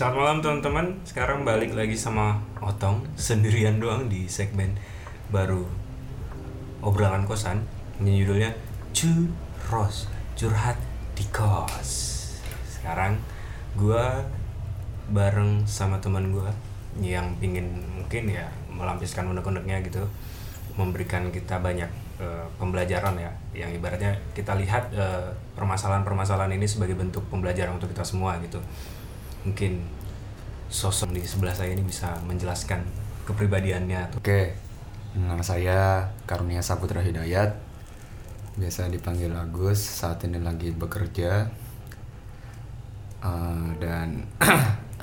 Selamat malam teman-teman. Sekarang balik lagi sama Otong sendirian doang di segmen baru obrolan kosan. Ini judulnya Curros, curhat di kos. Sekarang gua bareng sama teman gua yang pingin mungkin ya melampiaskan unek-uneknya gitu, memberikan kita banyak eh, pembelajaran ya, yang ibaratnya kita lihat eh, permasalahan-permasalahan ini sebagai bentuk pembelajaran untuk kita semua gitu mungkin sosok di sebelah saya ini bisa menjelaskan kepribadiannya. Oke, nama saya Karunia Saputra Hidayat. Biasa dipanggil Agus. Saat ini lagi bekerja. Eh, dan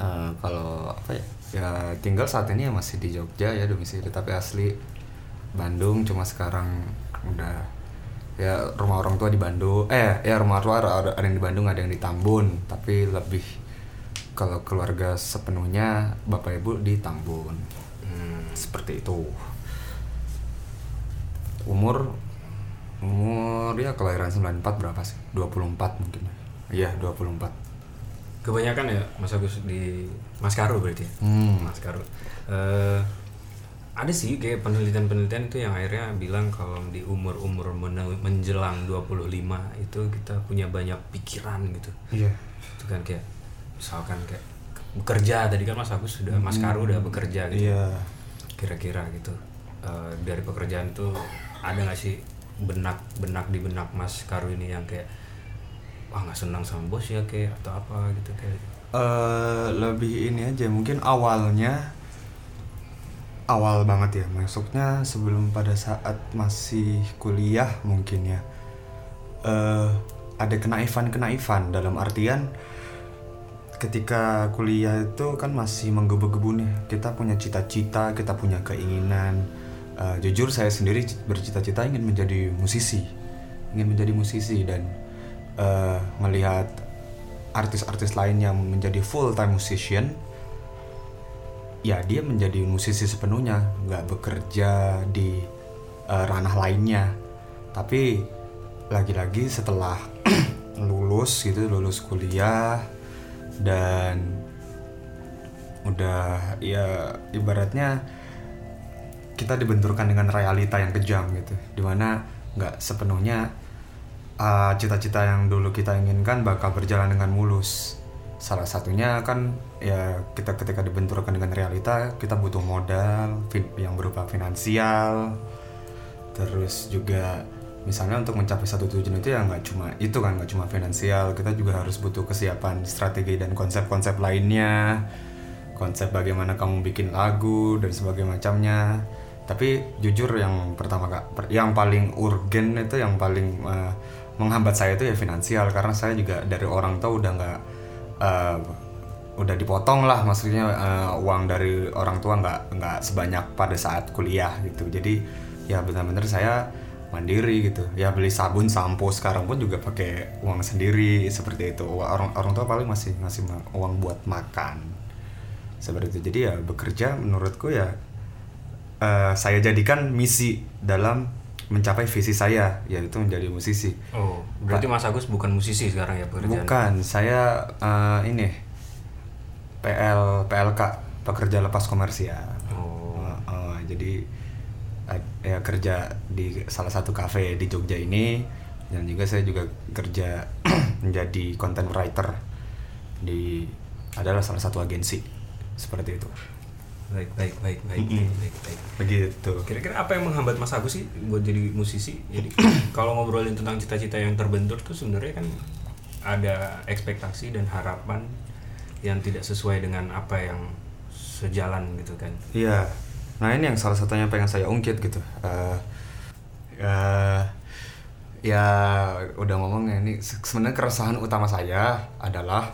eh, kalau apa ya? Ya tinggal saat ini ya masih di Jogja ya domisili tapi asli Bandung. Cuma sekarang udah ya rumah orang tua di Bandung. Eh ya rumah tua ada, ada yang di Bandung ada yang di Tambun. Tapi lebih kalau keluarga sepenuhnya bapak ibu di Tambun Hmm, seperti itu umur umur ya kelahiran 94 berapa sih 24 mungkin ya iya 24 kebanyakan ya Mas Agus di Mas Karo berarti ya? hmm. Mas Karo. Eh, ada sih kayak penelitian-penelitian itu yang akhirnya bilang kalau di umur-umur men- menjelang 25 itu kita punya banyak pikiran gitu. iya Itu kan kayak misalkan kayak bekerja tadi kan Mas Agus sudah Mas Karo udah bekerja gitu. iya. Kira-kira gitu. Eh, dari pekerjaan itu ada nggak sih benak benak di benak Mas Karu ini yang kayak wah nggak senang sama bos ya kayak atau apa gitu kayak? Eh, lebih ini aja mungkin awalnya awal banget ya. Masuknya sebelum pada saat masih kuliah mungkin ya. Eh ada kenaifan kenaifan dalam artian ketika kuliah itu kan masih menggebu-gebu nih. Kita punya cita-cita kita punya keinginan. Eh, jujur saya sendiri bercita-cita ingin menjadi musisi. Ingin menjadi musisi dan eh, melihat artis-artis lain yang menjadi full time musician ya dia menjadi musisi sepenuhnya. Nggak bekerja di eh, ranah lainnya. Tapi lagi-lagi setelah lulus gitu lulus kuliah dan udah ya ibaratnya kita dibenturkan dengan realita yang kejam gitu. Di mana nggak sepenuhnya uh, cita-cita yang dulu kita inginkan bakal berjalan dengan mulus. Salah satunya kan ya kita ketika dibenturkan dengan realita kita butuh modal yang berupa finansial. Terus juga misalnya untuk mencapai satu tujuan itu ya nggak cuma itu kan nggak cuma finansial kita juga harus butuh kesiapan strategi dan konsep-konsep lainnya konsep bagaimana kamu bikin lagu dan sebagainya macamnya. Tapi jujur yang pertama kak yang paling urgen itu yang paling eh, menghambat saya itu ya finansial. Karena saya juga dari orang tua udah nggak eh, udah dipotong lah maksudnya eh, uang dari orang tua nggak nggak sebanyak pada saat kuliah gitu. Jadi ya benar-benar saya mandiri gitu. Ya beli sabun sampo sekarang pun juga pakai uang sendiri seperti itu. Orang orang tua paling masih ngasih uang buat makan. Seperti itu. Jadi ya bekerja menurutku ya eh, saya jadikan misi dalam mencapai visi saya yaitu menjadi musisi. Oh berarti Mas Agus bukan musisi sekarang ya pekerjaan bukan. Saya eh, ini PL PLK pekerja lepas komersial. Oh. Eh, eh, jadi ya kerja di salah satu kafe di Jogja ini. Dan juga saya juga kerja menjadi content writer di adalah salah satu agensi. Seperti itu. Baik baik baik baik Mm-mm. baik baik begitu. Kira-kira apa yang menghambat Mas Agus sih buat jadi musisi? Jadi kalau ngobrolin tentang cita-cita yang terbentur tuh sebenarnya kan ada ekspektasi dan harapan yang tidak sesuai dengan apa yang sejalan gitu kan. Iya. Nah ini yang salah satunya pengen saya ungkit gitu. Eh, eh, ya udah ngomong ya ini se- sebenarnya keresahan utama saya adalah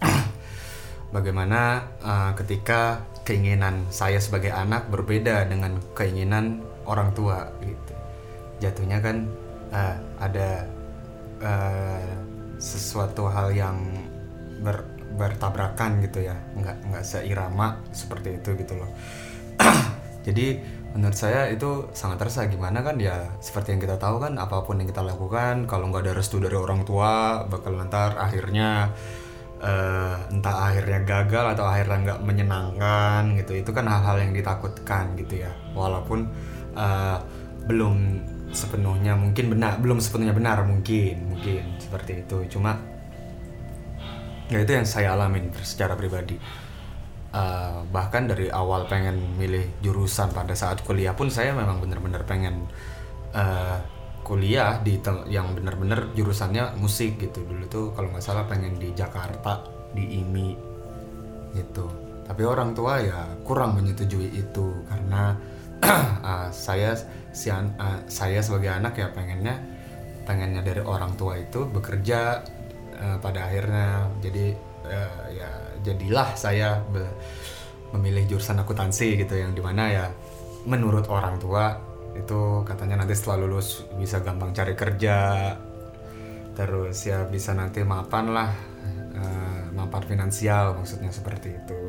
bagaimana eh, ketika keinginan saya sebagai anak berbeda dengan keinginan orang tua gitu. Jatuhnya kan eh, ada eh, sesuatu hal yang ber- bertabrakan gitu ya, nggak nggak seirama seperti itu gitu loh. Jadi menurut saya itu sangat terasa gimana kan ya seperti yang kita tahu kan apa pun yang kita lakukan kalau nggak ada restu dari orang tua bakal ntar akhirnya eh, entah akhirnya gagal atau akhirnya nggak menyenangkan gitu. Itu kan hal-hal yang ditakutkan gitu ya. Walaupun eh, belum sepenuhnya mungkin benar belum sepenuhnya benar mungkin mungkin seperti itu. Cuma ya itu yang saya alamin secara pribadi. Eh, bahkan dari awal pengen milih jurusan pada saat kuliah pun saya memang benar-benar pengen eh, kuliah di yang benar-benar jurusannya musik gitu. Dulu tuh kalau nggak salah pengen di Jakarta di IMI gitu. Tapi orang tua ya kurang menyetujui itu karena eh, saya si eh, saya sebagai anak ya pengennya pengennya dari orang tua itu bekerja eh, pada akhirnya. Jadi eh, ya jadilah saya memilih jurusan akuntansi gitu yang di mana ya menurut orang tua itu katanya nanti setelah lulus bisa gampang cari kerja. Terus ya bisa nanti mapan lah eh, mapan finansial maksudnya seperti itu.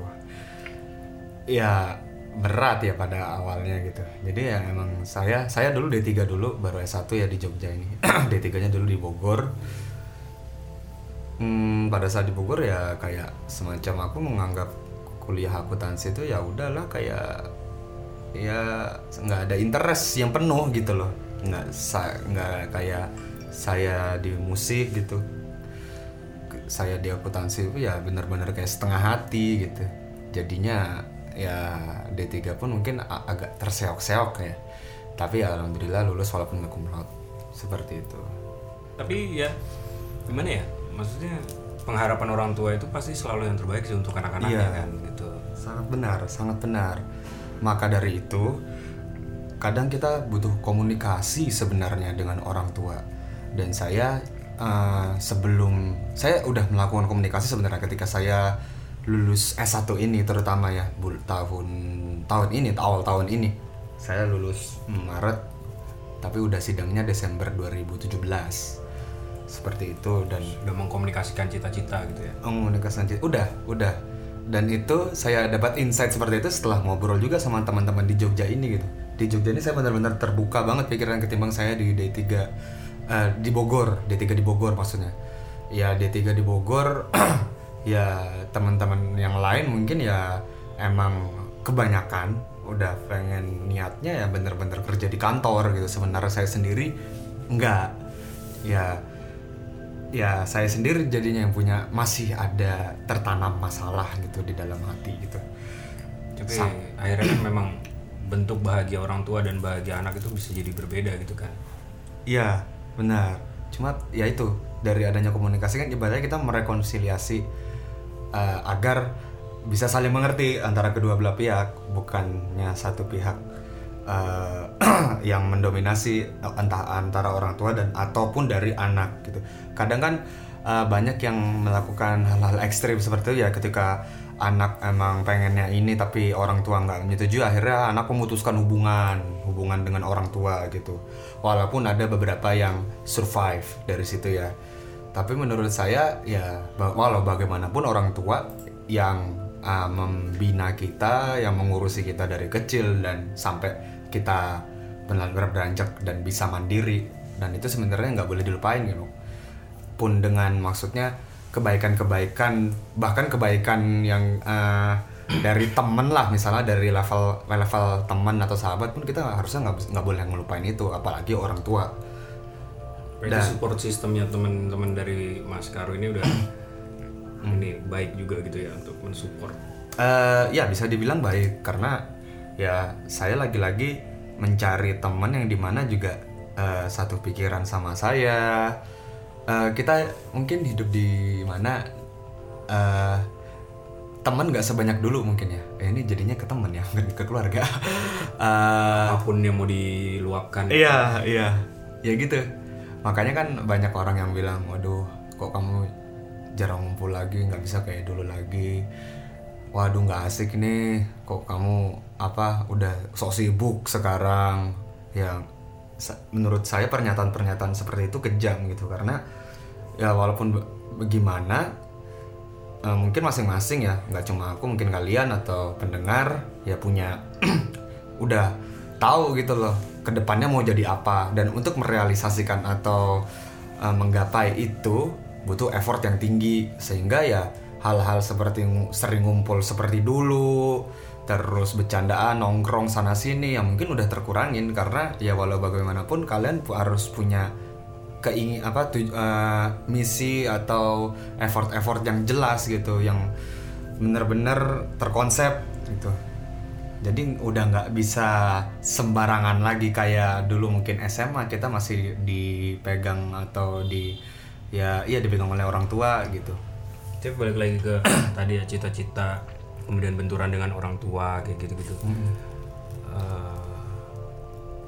Ya berat ya pada awalnya gitu. Jadi ya emang saya saya dulu D3 dulu baru S1 ya di Jogja ini. D3 nya dulu di Bogor Hmm, pada saat di Bogor ya kayak semacam aku menganggap kuliah akuntansi itu ya udahlah kayak ya nggak ada interest yang penuh gitu loh. Nggak sa nggak kayak saya di musik gitu. Saya di akuntansi itu ya benar-benar kayak setengah hati gitu. Jadinya ya D3 pun mungkin agak terseok-seok ya. Tapi ya alhamdulillah lulus walaupun nggak cum laude. Seperti itu. Tapi ya gimana ya maksudnya pengharapan orang tua itu pasti selalu yang terbaik sih untuk anak-anaknya Iya. kan gitu Sangat benar, sangat benar. Maka dari itu, kadang kita butuh komunikasi sebenarnya dengan orang tua. Dan saya eh, sebelum saya udah melakukan komunikasi sebenarnya ketika saya lulus S1 ini terutama ya bul- tahun tahun ini awal tahun ini saya lulus Maret tapi udah sidangnya Desember 2017 seperti itu dan udah mengkomunikasikan cita-cita gitu ya? Komunikasi lanjut udah udah. Dan itu saya dapat insight seperti itu setelah ngobrol juga sama teman-teman di Jogja ini gitu. Di Jogja ini saya benar-benar terbuka banget pikiran ketimbang saya di D3 eh, di Bogor. D3 di Bogor maksudnya. Ya D3 di Bogor ya teman-teman yang lain mungkin ya emang kebanyakan udah pengen niatnya ya bener-bener kerja di kantor gitu. Sementara saya sendiri enggak. Ya ya saya sendiri jadinya yang punya masih ada tertanam masalah gitu di dalam hati gitu. Tapi Sam- akhirnya kan memang bentuk bahagia orang tua dan bahagia anak itu bisa jadi berbeda gitu kan? Iya benar. Cuma ya itu dari adanya komunikasi kan ibaratnya kita merekonsiliasi eh, agar bisa saling mengerti antara kedua belah pihak bukannya satu pihak eh, yang mendominasi entah antara orang tua dan ataupun dari anak gitu. Kadang kan eh, banyak yang melakukan hal-hal ekstrim seperti itu ya ketika anak emang pengennya ini tapi orang tua nggak menyetujui akhirnya anak memutuskan hubungan hubungan dengan orang tua gitu. Walaupun ada beberapa yang survive dari situ ya. Tapi menurut saya ya walau bagaimanapun orang tua yang uh, membina kita yang mengurusi kita dari kecil dan sampai kita benar-benar beranjak dan bisa mandiri. Dan itu sebenarnya nggak boleh dilupain gitu pun dengan maksudnya kebaikan-kebaikan bahkan kebaikan yang eh, dari temen lah misalnya dari level level teman atau sahabat pun kita harusnya nggak nggak boleh ngelupain itu apalagi orang tua. Berarti Dan- support sistemnya teman-teman dari Mas Karo ini udah ini baik juga gitu ya untuk mensupport. Eh, ya bisa dibilang baik karena ya saya lagi-lagi mencari teman yang di mana juga eh, satu pikiran sama saya. Eh, kita mungkin hidup di mana eh, teman nggak sebanyak dulu mungkin ya. Eh, ini jadinya ke teman ya bukan ke keluarga. Eh, apa pun yang mau diluapkan. Iya, iya. Ya gitu. Makanya kan banyak orang yang bilang, waduh, kok kamu jarang ngumpul lagi, nggak bisa kayak dulu lagi. Waduh, nggak asik nih. Kok kamu apa udah sok sibuk sekarang? Ya, menurut saya pernyataan-pernyataan seperti itu kejam gitu karena ya walaupun bagaimana eh, mungkin masing-masing ya nggak cuma aku mungkin kalian atau pendengar ya punya udah tahu gitu loh ke depannya mau jadi apa dan untuk merealisasikan atau eh, menggapai itu butuh effort yang tinggi. Sehingga ya hal-hal seperti sering ngumpul seperti dulu terus bercandaan nongkrong sana sini yang mungkin udah terkurangin. Karena ya walau bagaimanapun kalian harus punya keingin apa tuj- eh, misi atau effort-effort yang jelas gitu yang bener-bener terkonsep gitu. Jadi udah nggak bisa sembarangan lagi kayak dulu mungkin SMA kita masih dipegang atau di ya iya dipegang oleh orang tua gitu Tapi balik lagi ke tadi ya cita-cita kemudian benturan dengan orang tua kayak gitu-gitu. Eh,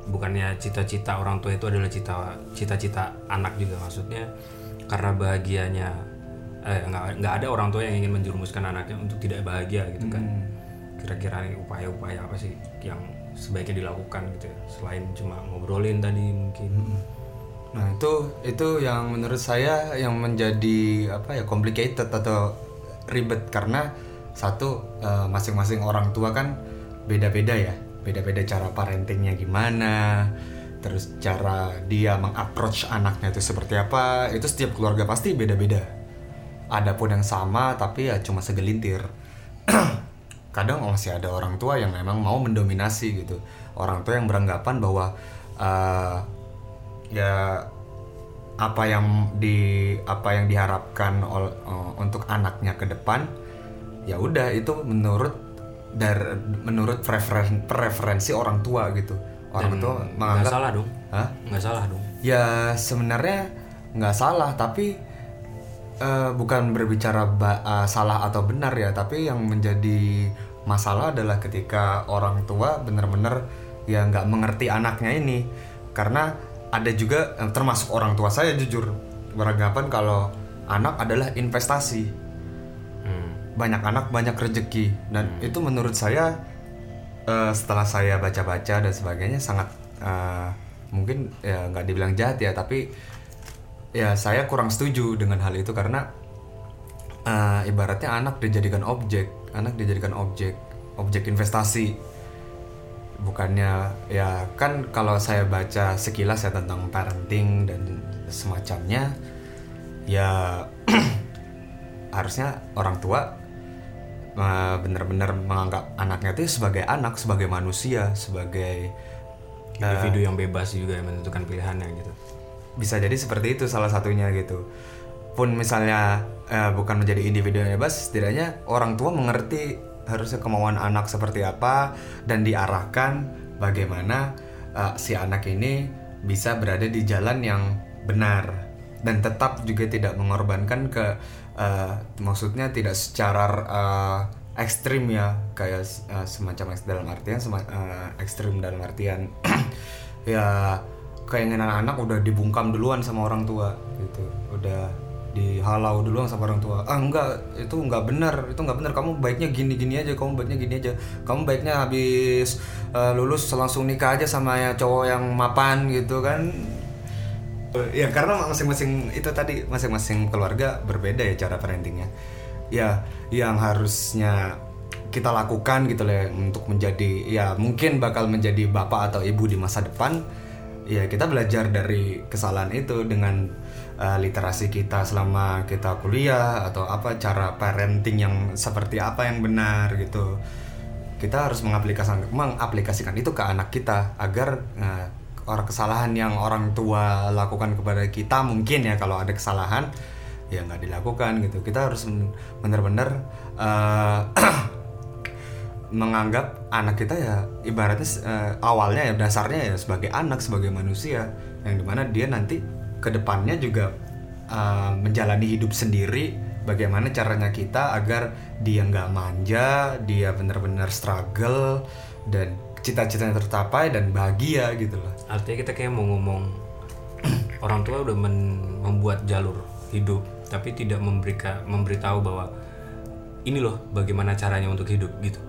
bukannya cita-cita orang tua itu adalah cita cita-cita anak juga maksudnya karena bahagianya eh nggak nggak ada orang tua yang ingin menjerumuskan anaknya untuk tidak bahagia gitu kan. Kira-kira upaya-upaya apa sih yang sebaiknya dilakukan gitu ya selain cuma ngobrolin tadi mungkin. Nah itu itu yang menurut saya yang menjadi apa ya complicated atau ribet karena satu eh, masing-masing orang tua kan beda-beda ya. Beda-beda cara parentingnya gimana terus cara dia mengapproach anaknya itu seperti apa itu setiap keluarga pasti beda-beda. Ada pun yang sama tapi ya cuma segelintir. Kadang masih ada orang tua yang memang mau mendominasi gitu. Orang tua yang beranggapan bahwa eh, ya apa yang di apa yang diharapkan ol- eh, untuk anaknya ke depan ya udah itu menurut dari menurut preferen- preferensi orang tua gitu orang tua Nggak menganggap salah dong. Hah? Nggak salah dong. ya sebenarnya nggak salah tapi eh, bukan berbicara ba- eh, salah atau benar ya tapi yang menjadi masalah adalah ketika orang tua benar-benar ya nggak mengerti anaknya ini karena ada juga eh, termasuk orang tua saya jujur. Beranggapan kalau anak adalah investasi. Hmm. banyak anak banyak rezeki dan itu menurut saya eh, setelah saya baca-baca dan sebagainya sangat eh, mungkin ya nggak dibilang jahat ya tapi ya saya kurang setuju dengan hal itu karena eh, ibaratnya anak dijadikan objek. Anak dijadikan objek. Objek investasi bukannya ya kan kalau saya baca sekilas ya tentang parenting dan semacamnya ya harusnya orang tua uh, benar-benar menganggap anaknya itu sebagai anak, sebagai manusia, sebagai Individu yang bebas juga yang menentukan pilihannya gitu. bisa jadi seperti itu salah satunya gitu. Pun misalnya uh, bukan menjadi individu yang bebas, setidaknya orang tua mengerti harusnya kemauan anak seperti apa dan diarahkan bagaimana uh, si anak ini bisa berada di jalan yang benar dan tetap juga tidak mengorbankan ke uh, maksudnya tidak secara uh, ekstrim ya kayak uh, semacam dalam artian sema- uh, ekstrim dalam artian ya keinginan anak udah dibungkam duluan sama orang tua gitu. Udah dihalau duluan sama orang tua. Ah enggak itu enggak benar itu enggak benar. Kamu baiknya gini gini aja kamu baiknya gini aja. Kamu baiknya habis uh, lulus langsung nikah aja sama ya cowok yang mapan gitu kan. Ya karena masing-masing itu tadi masing-masing keluarga berbeda ya cara parentingnya. Ya yang harusnya kita lakukan gitu ya, untuk menjadi ya mungkin bakal menjadi bapak atau ibu di masa depan ya kita belajar dari kesalahan itu dengan uh, literasi kita selama kita kuliah atau apa cara parenting yang seperti apa yang benar gitu. Kita harus mengaplikasikan mengaplikasikan itu ke anak kita agar uh, orang kesalahan yang orang tua lakukan kepada kita mungkin ya kalau ada kesalahan ya nggak dilakukan gitu. Kita harus benar-benar uh, menganggap anak kita ya ibaratnya eh, awalnya ya dasarnya ya sebagai anak sebagai manusia yang di mana dia nanti ke depannya juga eh, menjalani hidup sendiri bagaimana caranya kita agar dia nggak manja dia benar-benar struggle dan cita-citanya tercapai dan bahagia gitu loh Artinya kita kayak mau ngomong orang tua udah membuat jalur hidup tapi tidak memberikan memberitahu bahwa ini loh bagaimana caranya untuk hidup gitu.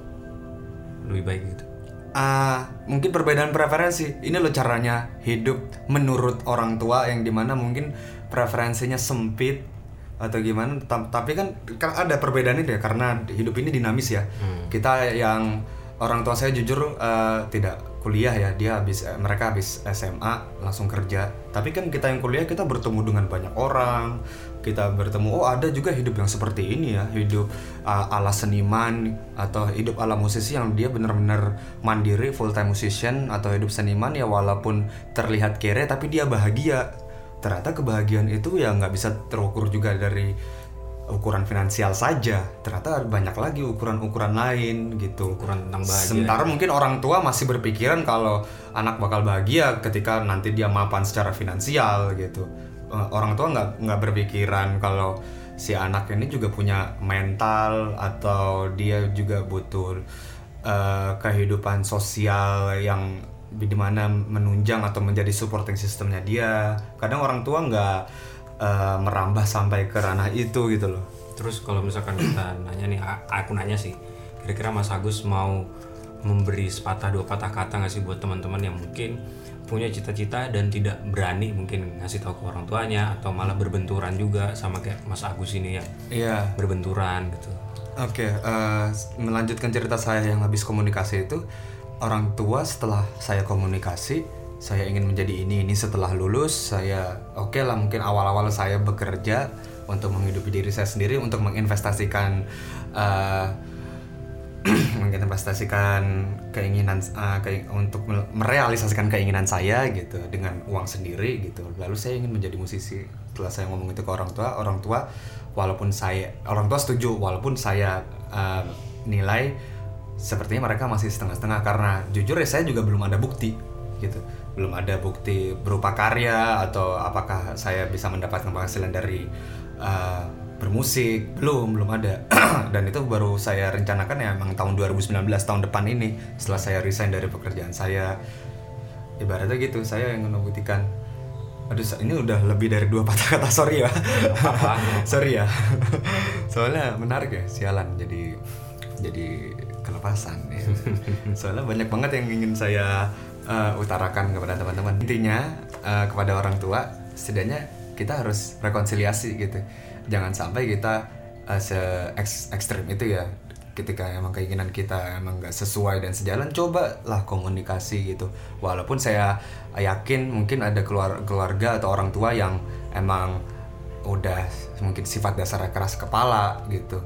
Lebih baik gitu. Ah, mungkin perbedaan preferensi. Ini loh caranya hidup menurut orang tua yang di mana mungkin preferensinya sempit atau gimana. Ta- Tapi kan, kan ada perbedaan itu ya karena hidup ini dinamis ya. Kita yang orang tua saya jujur eh, tidak kuliah ya. Dia habis eh, mereka habis SMA langsung kerja. Tapi kan kita yang kuliah kita bertemu dengan banyak orang, kita bertemu oh ada juga hidup yang seperti ini ya. Hidup uh, ala seniman atau hidup ala musisi yang dia benar-benar mandiri full time musician atau hidup seniman ya walaupun terlihat kere tapi dia bahagia. Ternyata kebahagiaan itu ya nggak bisa terukur juga dari ukuran finansial saja. Ternyata banyak lagi ukuran-ukuran lain gitu. Ukuran tentang bahagia. sementara mungkin orang tua masih berpikiran kalau anak bakal bahagia ketika nanti dia mapan secara finansial gitu orang tua nggak nggak berpikiran kalau si anak ini juga punya mental atau dia juga butuh eh, kehidupan sosial yang di mana menunjang atau menjadi supporting sistemnya dia. Kadang orang tua nggak eh, merambah sampai ke ranah itu gitu loh. Terus kalau misalkan kita nanya nih, aku nanya sih, kira-kira Mas Agus mau memberi sepatah dua patah kata nggak sih buat teman-teman yang mungkin punya cita-cita dan tidak berani mungkin ngasih tahu ke orang tuanya atau malah berbenturan juga sama kayak Mas Agus ini yang iya berbenturan gitu. Oke, eh, melanjutkan cerita saya yang habis komunikasi itu orang tua setelah saya komunikasi, saya ingin menjadi ini ini setelah lulus saya oke lah mungkin awal-awal saya bekerja untuk menghidupi diri saya sendiri untuk menginvestasikan eh, menginvestasikan keinginan eh, kei- untuk me- merealisasikan keinginan saya gitu dengan uang sendiri gitu. Lalu saya ingin menjadi musisi. Setelah saya ngomong itu ke orang tua orang tua walaupun saya orang tua setuju walaupun saya eh, nilai sepertinya mereka masih setengah-setengah. Karena jujur ya saya juga belum ada bukti gitu. Belum ada bukti berupa karya atau apakah saya bisa mendapatkan penghasilan dari eh, bermusik. Belum belum ada. Dan itu baru saya rencanakan ya emang tahun 2019 tahun depan ini setelah saya resign dari pekerjaan saya. Ibaratnya gitu saya yang membuktikan aduh ini udah lebih dari dua patah kata sorry ya. Sorry ya. Soalnya menarik ya sialan jadi jadi kelepasan ya. Soalnya banyak banget yang ingin saya uh, utarakan kepada teman-teman. Intinya uh, kepada orang tua setidaknya kita harus rekonsiliasi gitu jangan sampai kita uh, se eks- ekstrim itu ya. Ketika emang keinginan kita emang nggak sesuai dan sejalan cobalah komunikasi gitu. Walaupun saya yakin mungkin ada keluar keluarga atau orang tua yang emang udah mungkin sifat dasarnya keras kepala gitu.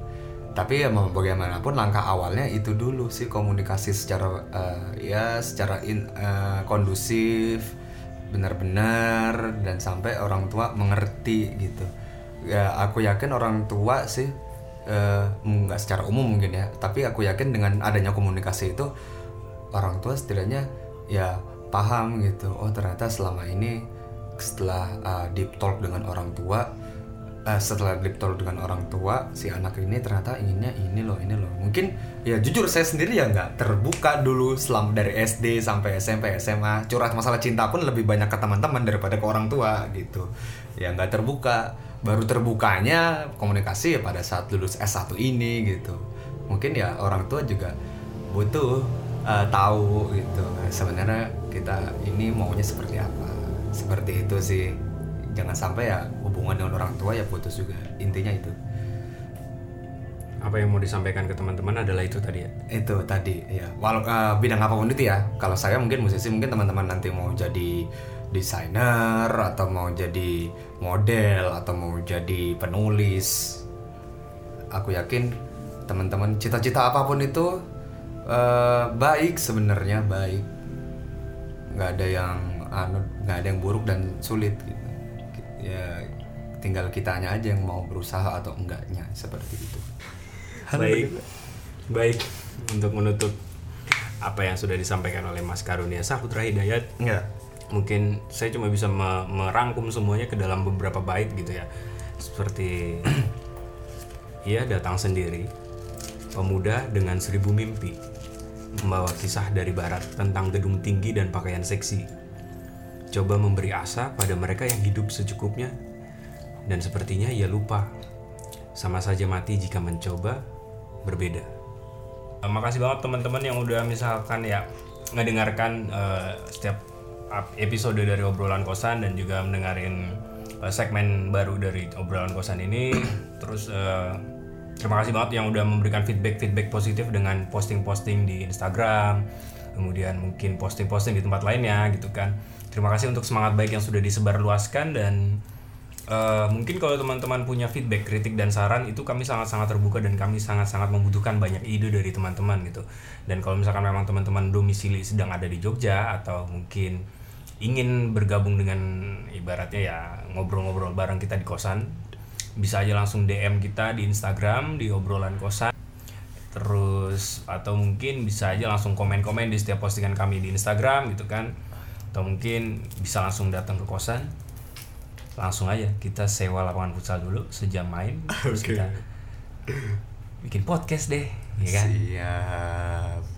Tapi ya bagaimanapun langkah awalnya itu dulu sih komunikasi secara eh, ya secara in- eh, kondusif benar-benar dan sampai orang tua mengerti gitu ya aku yakin orang tua sih eh, nggak secara umum mungkin ya. Tapi aku yakin dengan adanya komunikasi itu orang tua setidaknya ya paham gitu. Oh ternyata selama ini setelah uh, deep talk dengan orang tua eh, setelah deep talk dengan orang tua si anak ini ternyata inginnya ini loh ini loh. Mungkin ya jujur saya sendiri ya nggak terbuka dulu selama dari SD sampai SMP SMA curhat masalah cinta pun lebih banyak ke teman-teman daripada ke orang tua gitu. Ya nggak terbuka baru terbukanya komunikasi ya pada saat lulus S1 ini gitu. Mungkin ya orang tua juga butuh eh, tahu gitu sebenarnya kita ini maunya seperti apa. Seperti itu sih. Jangan sampai ya hubungan dengan orang tua ya putus juga. Intinya itu. Apa yang mau disampaikan ke teman-teman adalah itu tadi ya. itu tadi ya. Walau eh, bidang apa pun itu ya. Kalau saya mungkin musisi mungkin teman-teman nanti mau jadi desainer atau mau jadi model atau mau jadi penulis. Aku yakin teman-teman cita-cita apa pun itu eh, baik sebenarnya baik. Nggak ada yang anu nggak ada yang buruk dan sulit gitu. Ya tinggal kitanya aja yang mau berusaha atau enggaknya seperti itu. Baik, baik untuk menutup apa yang sudah disampaikan oleh Mas Karunia Saputra Hidayat. Enggak. Mungkin saya cuma bisa me- merangkum semuanya ke dalam beberapa bait gitu ya. Seperti ia datang sendiri, pemuda dengan seribu mimpi, membawa kisah dari barat tentang gedung tinggi dan pakaian seksi. Coba memberi asa pada mereka yang hidup secukupnya, dan sepertinya ia lupa sama saja mati jika mencoba berbeda. Makasih banget teman-teman yang udah misalkan ya ngedengarkan eh, setiap ap- episode dari obrolan kosan dan juga mendengarin eh, segmen baru dari obrolan kosan ini. Terus eh, terima kasih banget yang udah memberikan feedback-feedback positif dengan posting-posting di Instagram, kemudian mungkin posting-posting di tempat lainnya gitu kan. Terima kasih untuk semangat baik yang sudah disebarluaskan dan Eh, mungkin kalau teman-teman punya feedback, kritik dan saran itu kami sangat-sangat terbuka dan kami sangat-sangat membutuhkan banyak ide dari teman-teman gitu. Dan kalau misalkan memang teman-teman domisili sedang ada di Jogja atau mungkin ingin bergabung dengan ibaratnya ya ngobrol-ngobrol bareng kita di kosan, bisa aja langsung DM kita di Instagram di obrolan kosan. Terus atau mungkin bisa aja langsung komen-komen di setiap postingan kami di Instagram gitu kan. Atau mungkin bisa langsung datang ke kosan langsung aja kita sewa lapangan futsal dulu sejam main terus Oke. kita bikin podcast deh ya kan Siap.